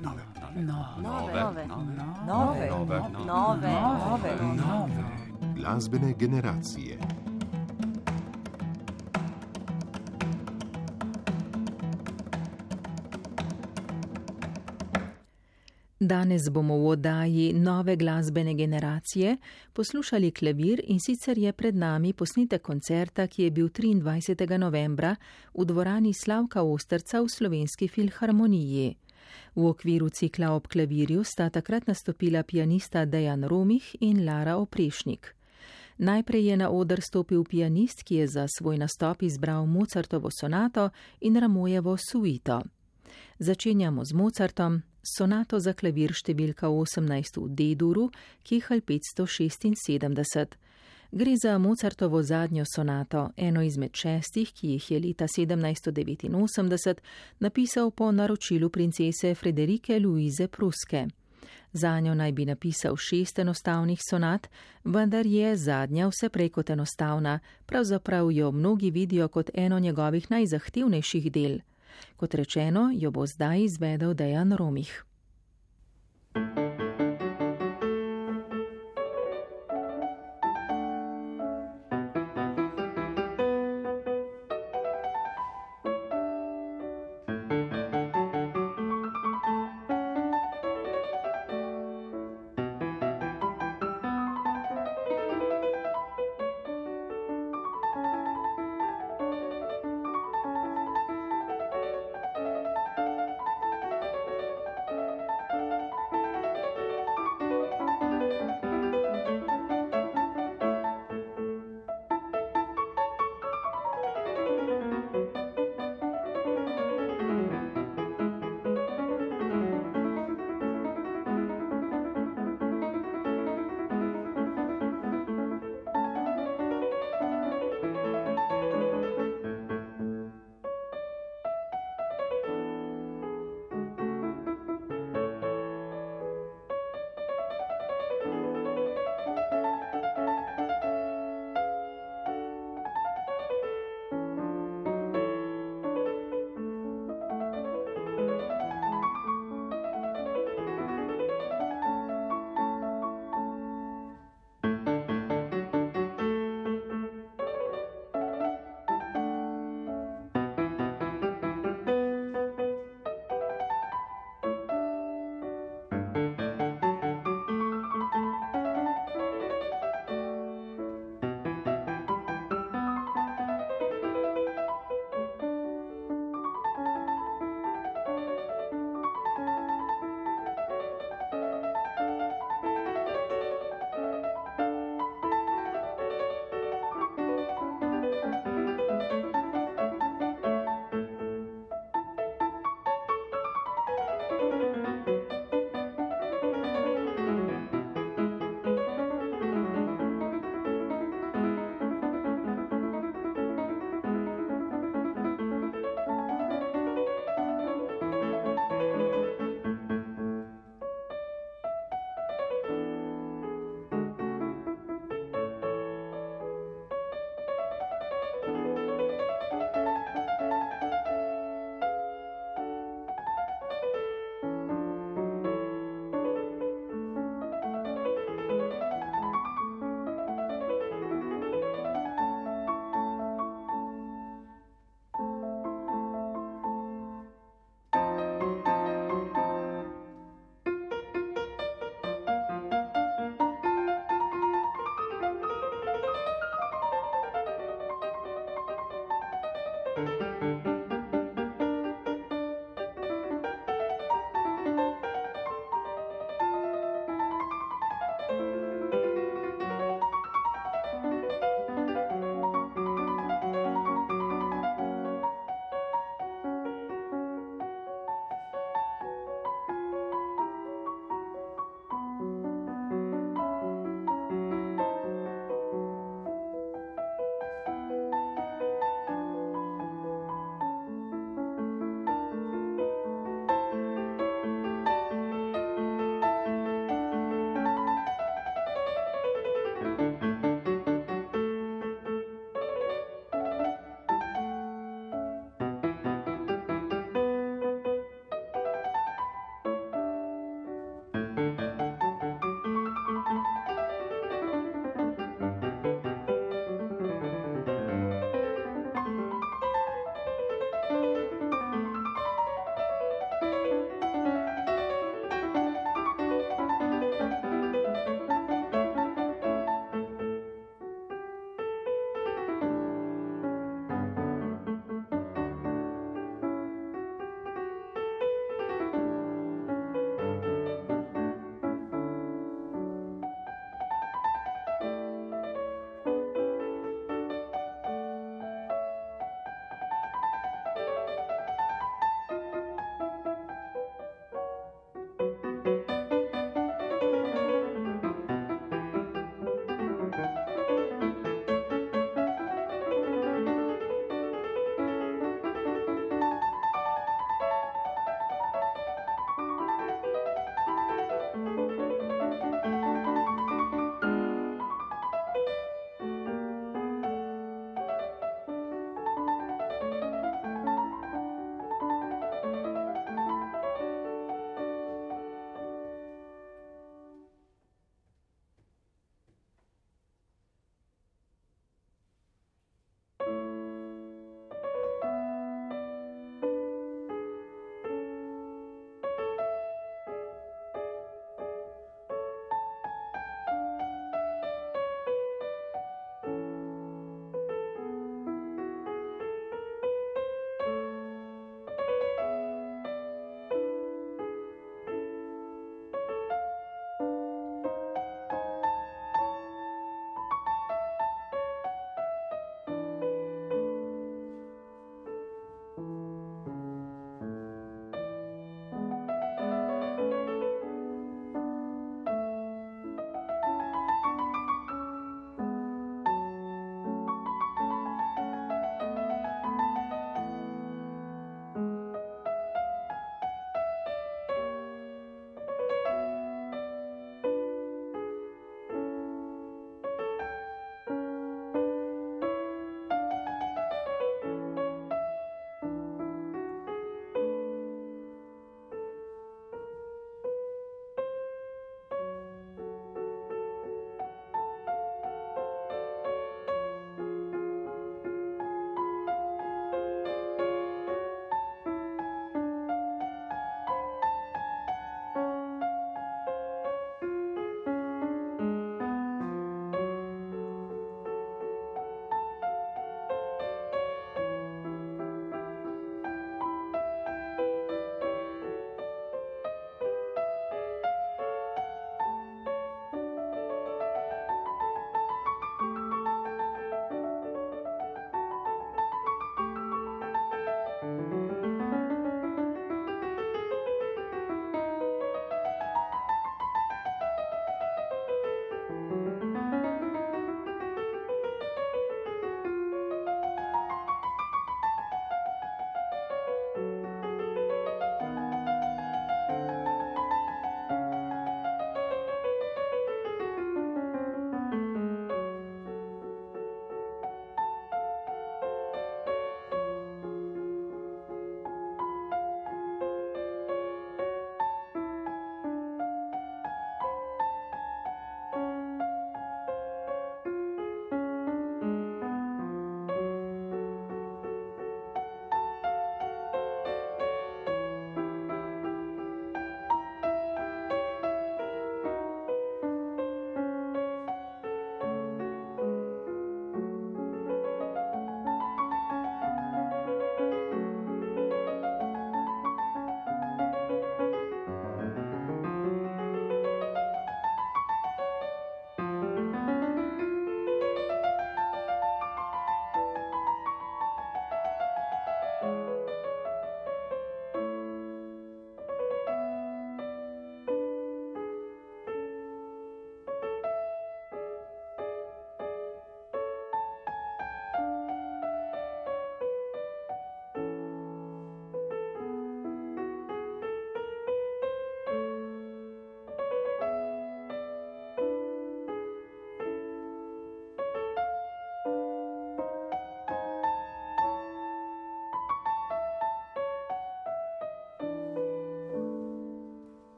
nove, nove, nove, nove, nove, nove, nove. Glasbene generacije. Danes bomo v oddaji nove glasbene generacije poslušali klavir in sicer je pred nami posnetek koncerta, ki je bil 23. novembra v dvorani Slavka Ostrca v slovenski filharmoniji. V okviru cikla ob klavirju sta takrat nastopila pianista Dejan Romih in Lara Oprešnik. Najprej je na oder stopil pianist, ki je za svoj nastop izbral Mozartovo sonato in Ramojevo suito. Začenjamo z Mozartom, sonato za klavir številka 18 v D-duru, Kihal 576. Gre za Mozartovo zadnjo sonato, eno izmed šestih, ki jih je leta 1789 napisal po naročilu princese Frederike Louise Pruske. Za njo naj bi napisal šest enostavnih sonat, vendar je zadnja vse prej kot enostavna, pravzaprav jo mnogi vidijo kot eno njegovih najzahtevnejših del. Kot rečeno, jo bo zdaj izvedel Dejan Romih.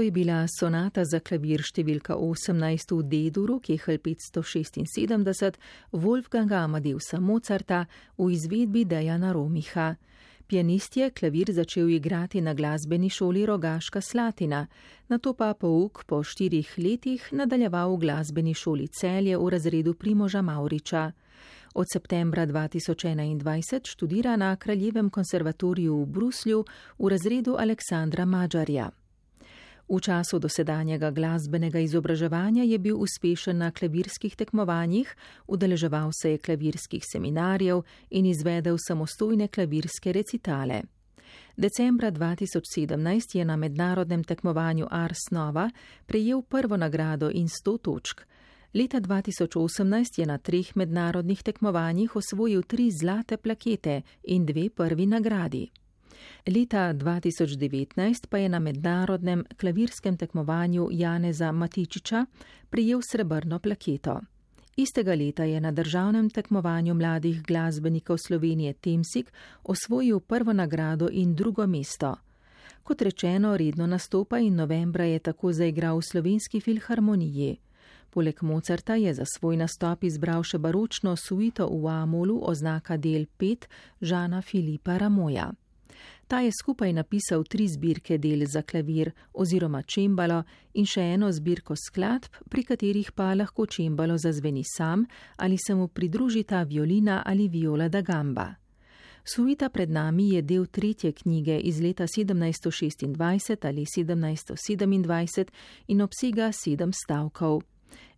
To je bila sonata za klavir številka 18 v D-duru, Kehl 576, Wolfganga Amadeusa Mozarta v izvedbi Dejana Romiha. Pianist je klavir začel igrati na glasbeni šoli Rogaška Slatina, na to pa pouk po štirih letih nadaljeval v glasbeni šoli Celje v razredu Primoža Mauriča. Od septembra 2021 študira na Kraljevem konservatoriju v Bruslju v razredu Aleksandra Mađarja. V času dosedanjega glasbenega izobraževanja je bil uspešen na klavirskih tekmovanjih, udeleževal se je klavirskih seminarjev in izvedel samostojne klavirske recitale. Decembra 2017 je na mednarodnem tekmovanju Ars Nova prejel prvo nagrado in 100 točk. Leta 2018 je na treh mednarodnih tekmovanjih osvojil tri zlate plakete in dve prvi nagradi. Leta 2019 pa je na mednarodnem klavirskem tekmovanju Janeza Matičiča prijel srebrno plaketo. Istega leta je na državnem tekmovanju mladih glasbenikov Slovenije Temsik osvojil prvo nagrado in drugo mesto. Kot rečeno, redno nastopa in novembra je tako zaigral v slovenski filharmoniji. Poleg Mozarta je za svoj nastop izbral še baročno suito v Amolu oznaka del 5 Žana Filipa Ramoja. Ta je skupaj napisal tri zbirke del za klavir oziroma čembalo in še eno zbirko skladb, pri katerih pa lahko čembalo zazveni sam ali se mu pridružita violina ali viola da gamba. Suita pred nami je del tretje knjige iz leta 1726 ali 1727 in obsega sedem stavkov.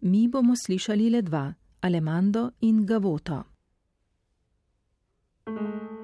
Mi bomo slišali le dva: Alemando in Gavoto. thank you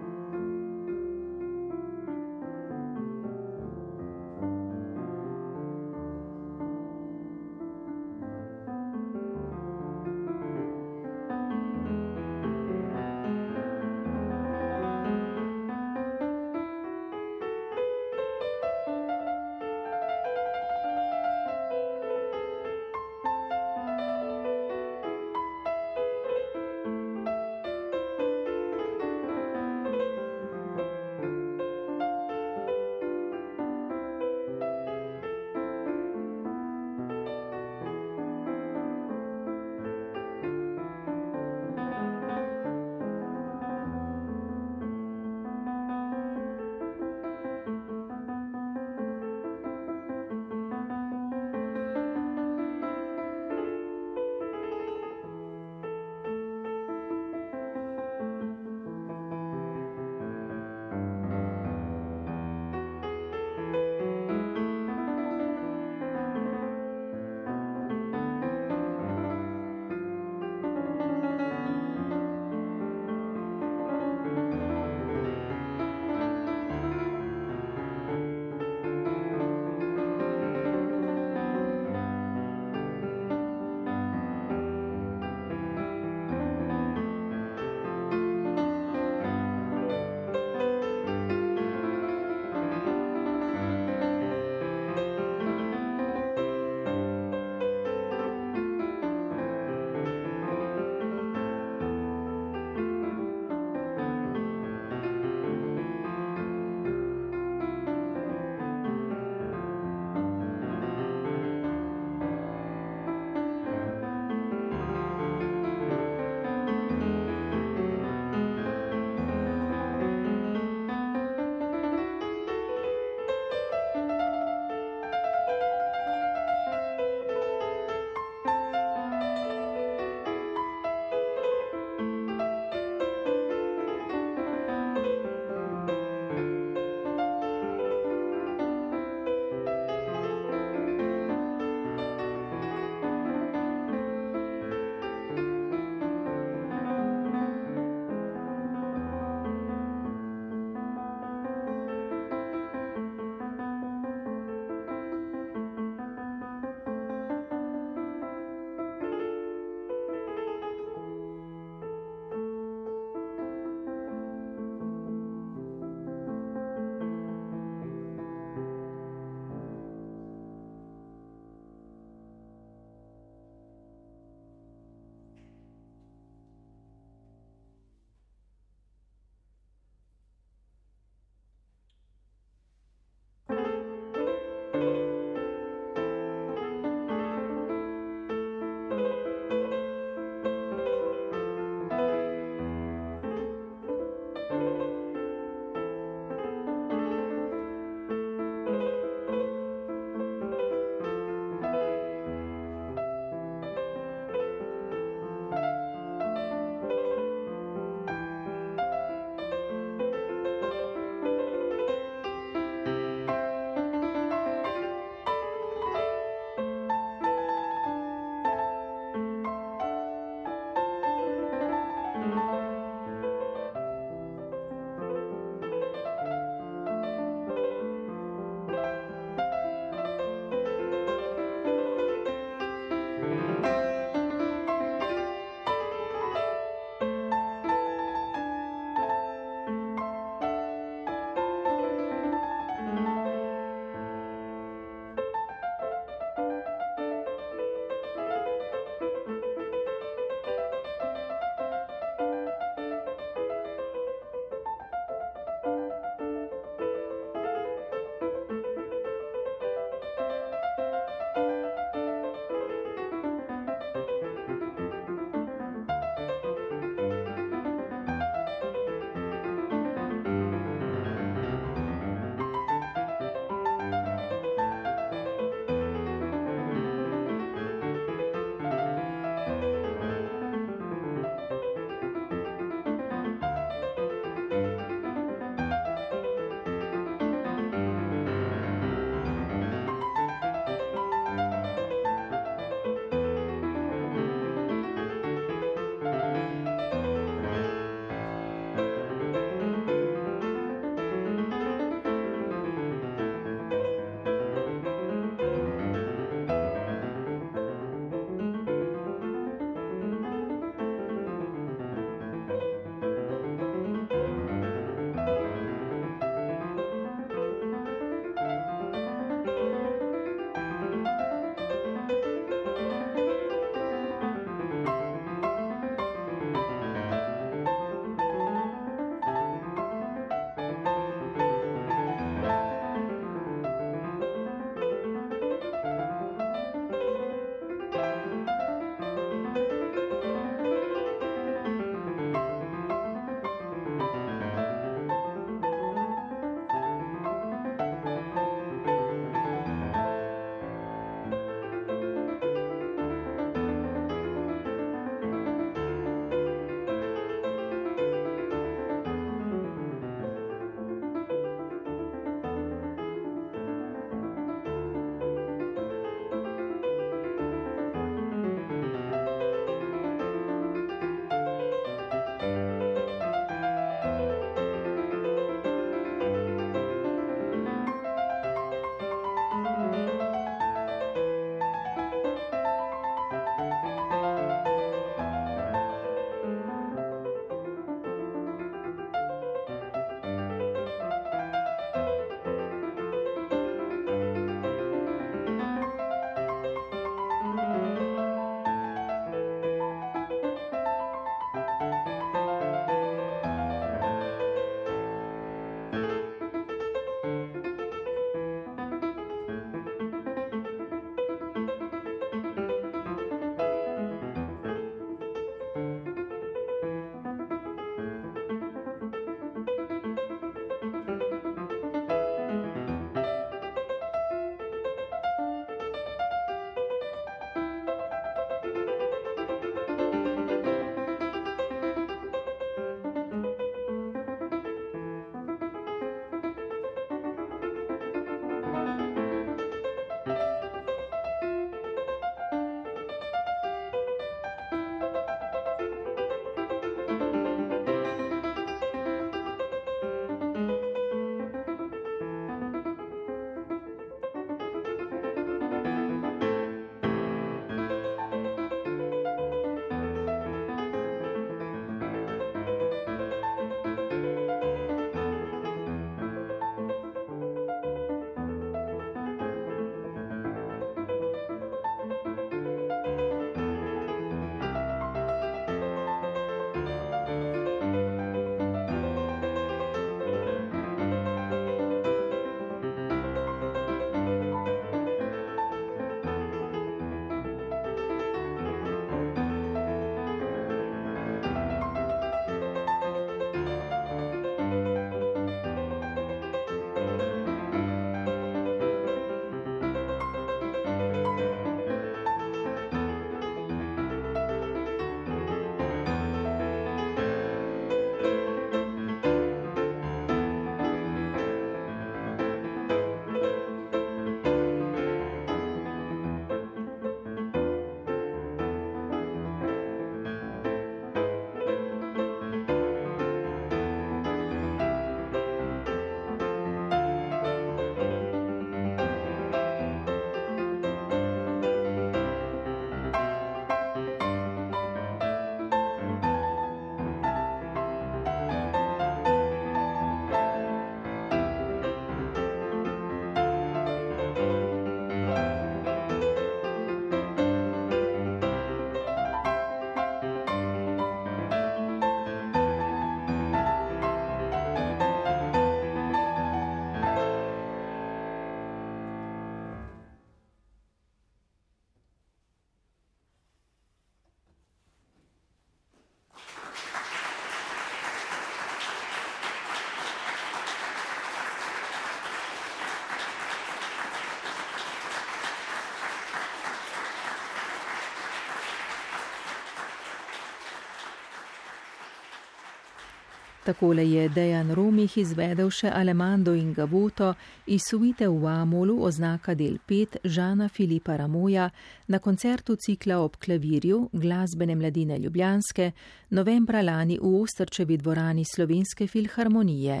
Takole je Dejan Romih izvedel še Alemando in Gavuto iz suite v Amolu oznaka del 5 Žana Filipa Ramoja na koncertu cikla ob klavirju glasbene mladine Ljubljanske novembra lani v Ostrčevi dvorani Slovenske filharmonije.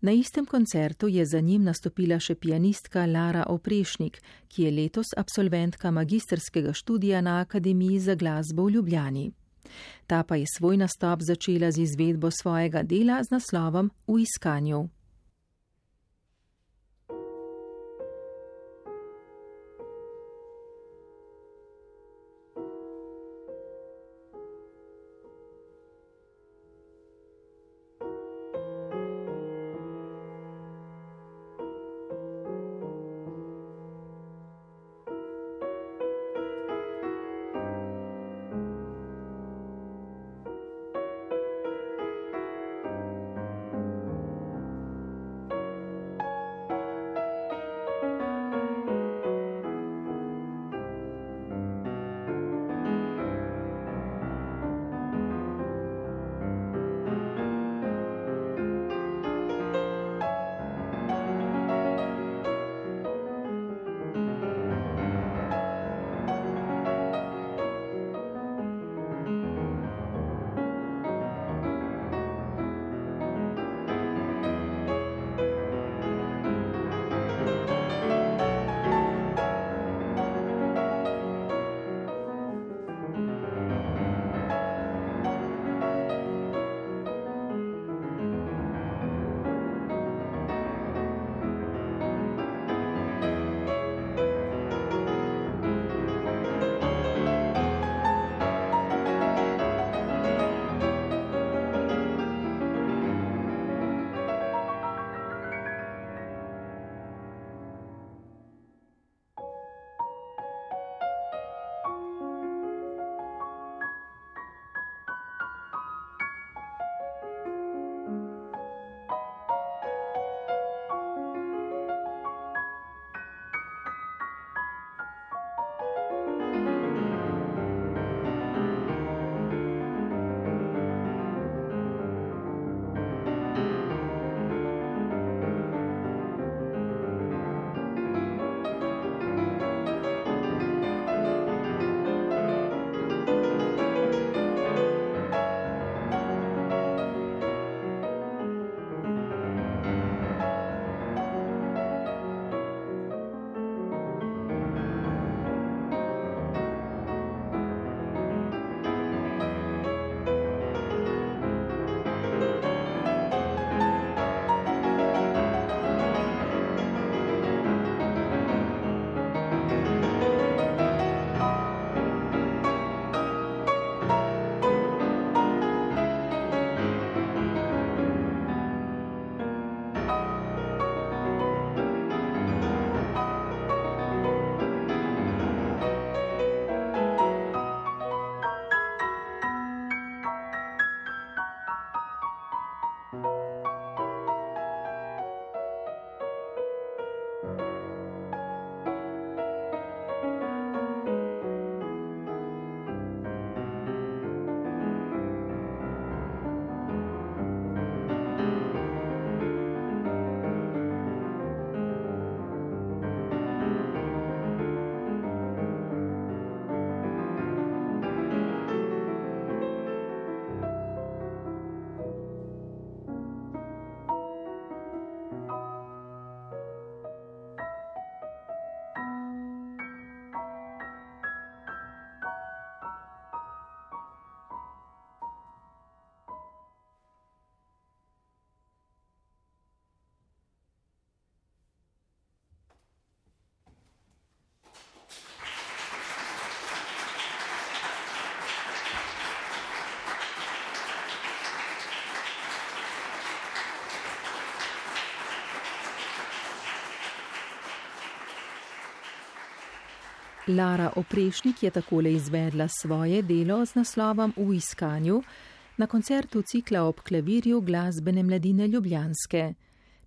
Na istem koncertu je za njim nastopila še pianistka Lara Oprešnik, ki je letos absolventka magistrskega študija na Akademiji za glasbo v Ljubljani. Ta pa je svoj nastop začela z izvedbo svojega dela z naslovom V iskanju. Lara Oprešnik je takole izvedla svoje delo z naslovom V iskanju na koncertu cikla ob klavirju glasbene mladine Ljubljanske.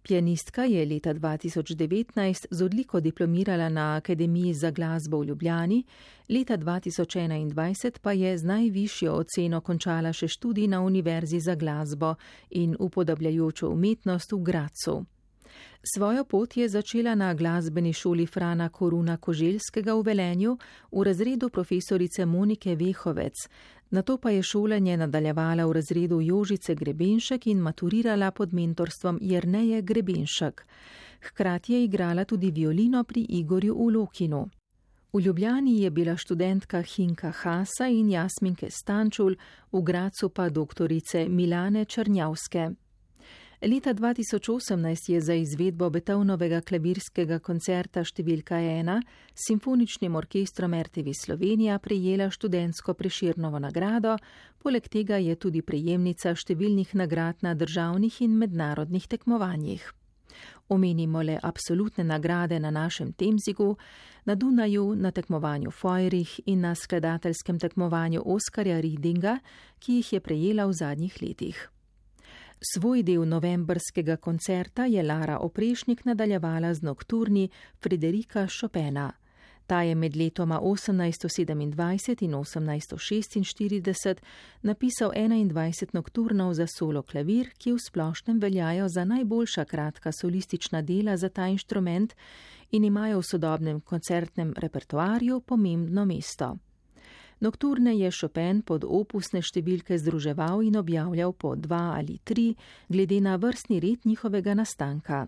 Pianistka je leta 2019 z odliko diplomirala na Akademiji za glasbo v Ljubljani, leta 2021 pa je z najvišjo oceno končala še študij na Univerzi za glasbo in upodabljajočo umetnost v Gracu. Svojo pot je začela na glasbeni šoli Frana Koruna Koželjskega v Velenju v razredu profesorice Monike Vehovec, na to pa je šolanje nadaljevala v razredu Jožice Grebenšek in maturirala pod mentorstvom Jerneje Grebenšek. Hkrati je igrala tudi violino pri Igorju Ulokinu. V Ljubljani je bila študentka Hinka Hasa in Jasminke Stančul, v Gracu pa doktorice Milane Črnjavske. Leta 2018 je za izvedbo Betovnovega klavirskega koncerta številka 1 s Simfoničnim orkestrom RTV Slovenija prejela študentsko preširnovo nagrado, poleg tega je tudi prejemnica številnih nagrad na državnih in mednarodnih tekmovanjih. Omenimo le absolutne nagrade na našem Temzigu, na Dunaju, na tekmovanju Fojrih in na skladateljskem tekmovanju Oskarja Ridinga, ki jih je prejela v zadnjih letih. Svoj del novembrskega koncerta je Lara Oprešnik nadaljevala z nokturni Frederika Chopina. Ta je med letoma 1827 in 1846 napisal 21 nokturnov za solo klavir, ki v splošnem veljajo za najboljša kratka solistična dela za ta inštrument in imajo v sodobnem koncertnem repertoarju pomembno mesto. Nokturne je Chopin pod opusne številke združeval in objavljal po dva ali tri, glede na vrstni red njihovega nastanka.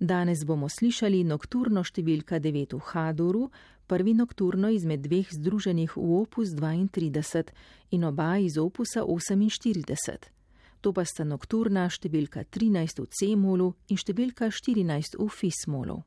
Danes bomo slišali nokturno številka 9 v Haduru, prvi nokturno izmed dveh združenih v opus 32 in oba iz opusa 48. To pa sta nokturna številka 13 v C-molu in številka 14 v Fis-molu.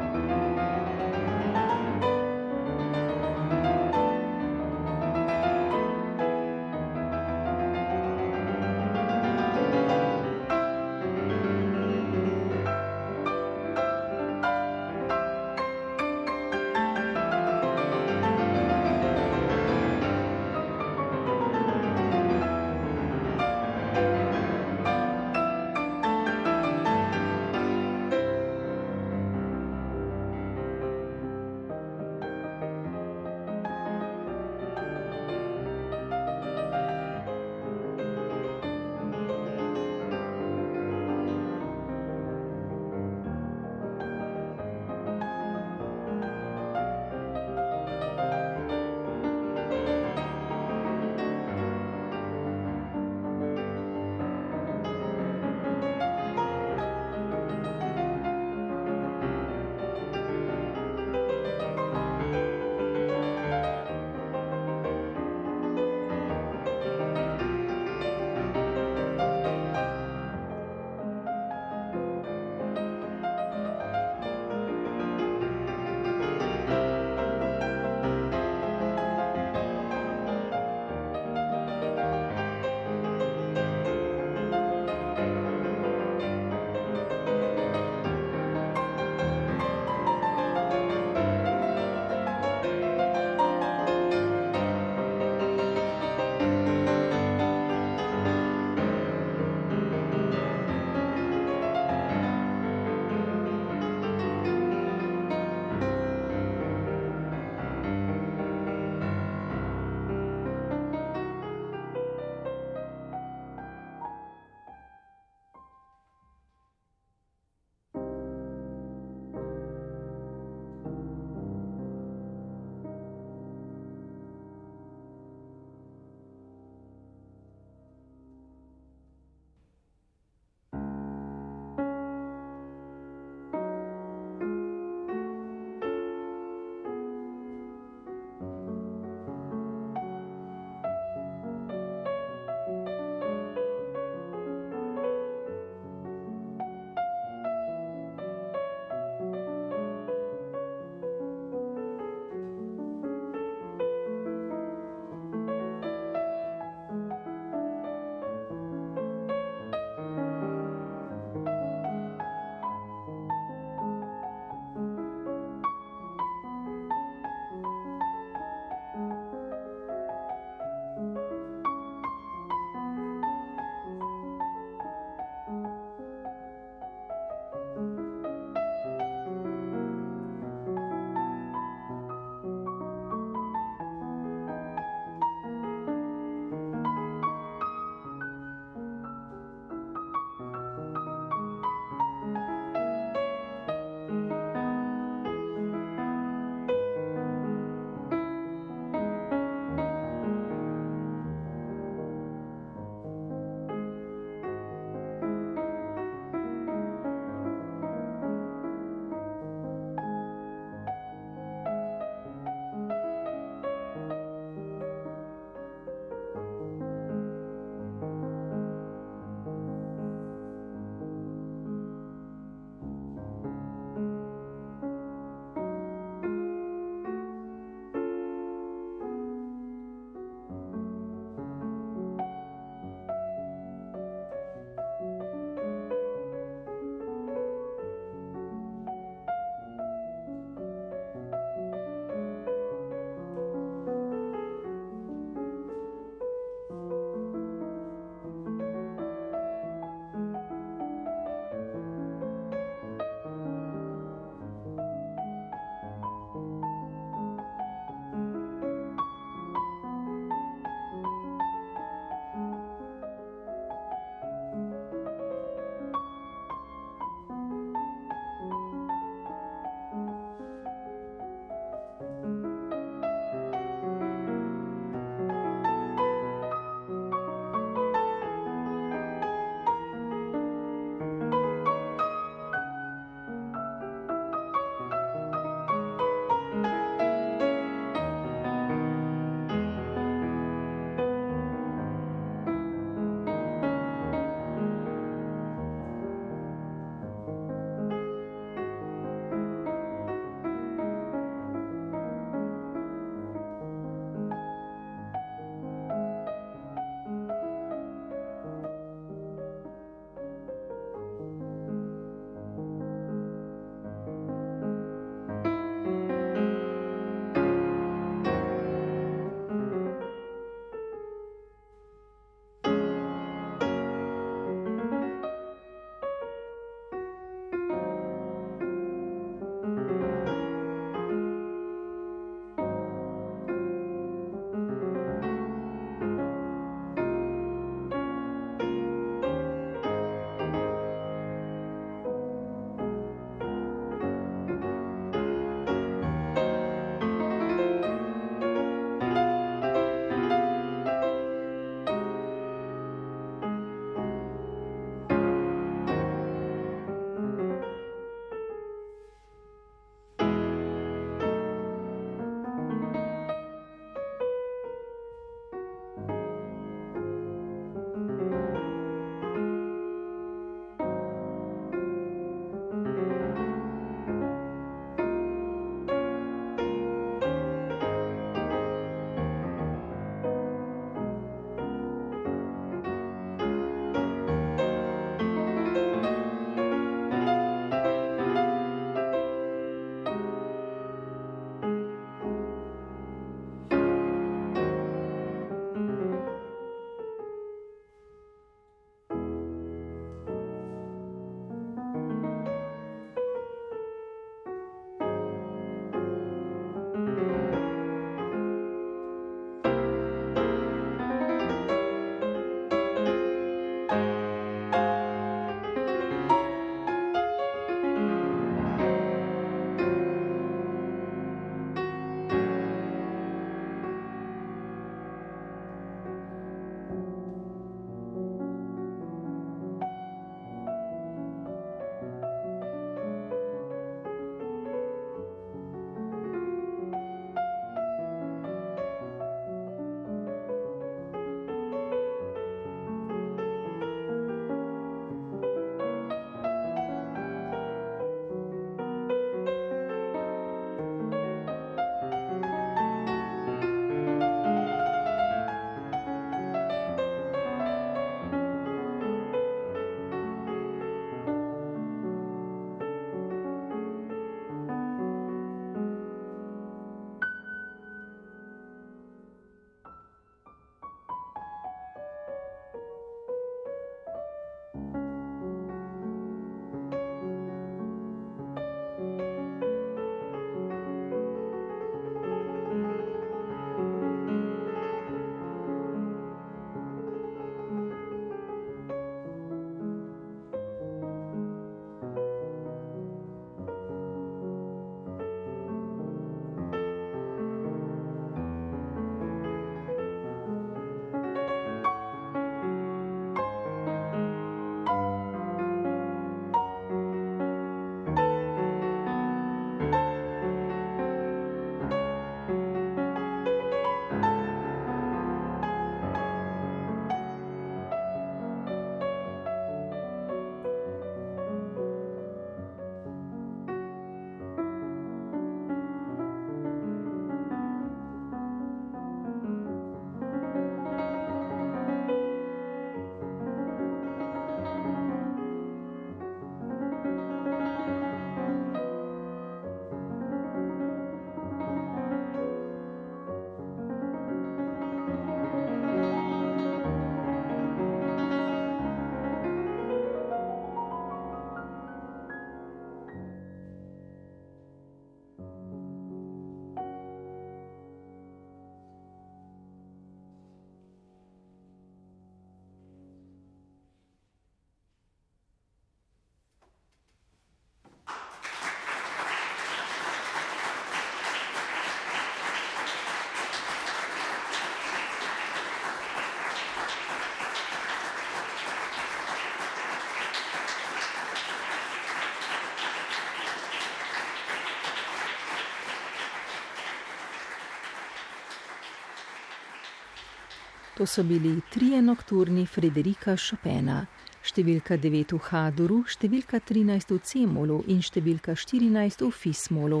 To so bili trije nokturni Frederika Chopina, številka 9 v Haduru, številka 13 v Cemolu in številka 14 v Fismolu.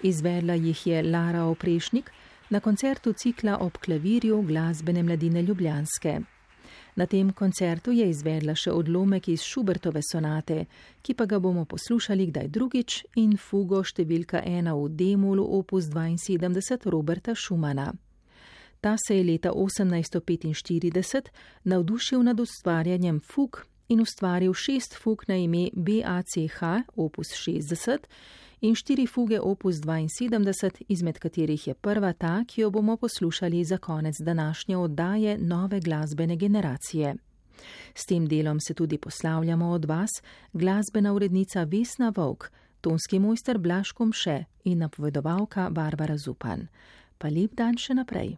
Izvedla jih je Lara Oprešnik na koncertu cikla ob klavirju glasbene mladine Ljubljanske. Na tem koncertu je izvedla še odlomek iz Šubertove sonate, ki pa ga bomo poslušali kdaj drugič in fugo številka 1 v Demolu opus 72 Roberta Schumana. Ta se je leta 1845 navdušil nad ustvarjanjem fug in ustvaril šest fug na ime BACH opus 60 in štiri fuge opus 72, izmed katerih je prva ta, ki jo bomo poslušali za konec današnje oddaje nove glasbene generacije. S tem delom se tudi poslavljamo od vas, glasbena urednica Vesna Vovk, tonski mojster Blaškom Še in napovedovalka Barbara Zupan. Pa lep dan še naprej.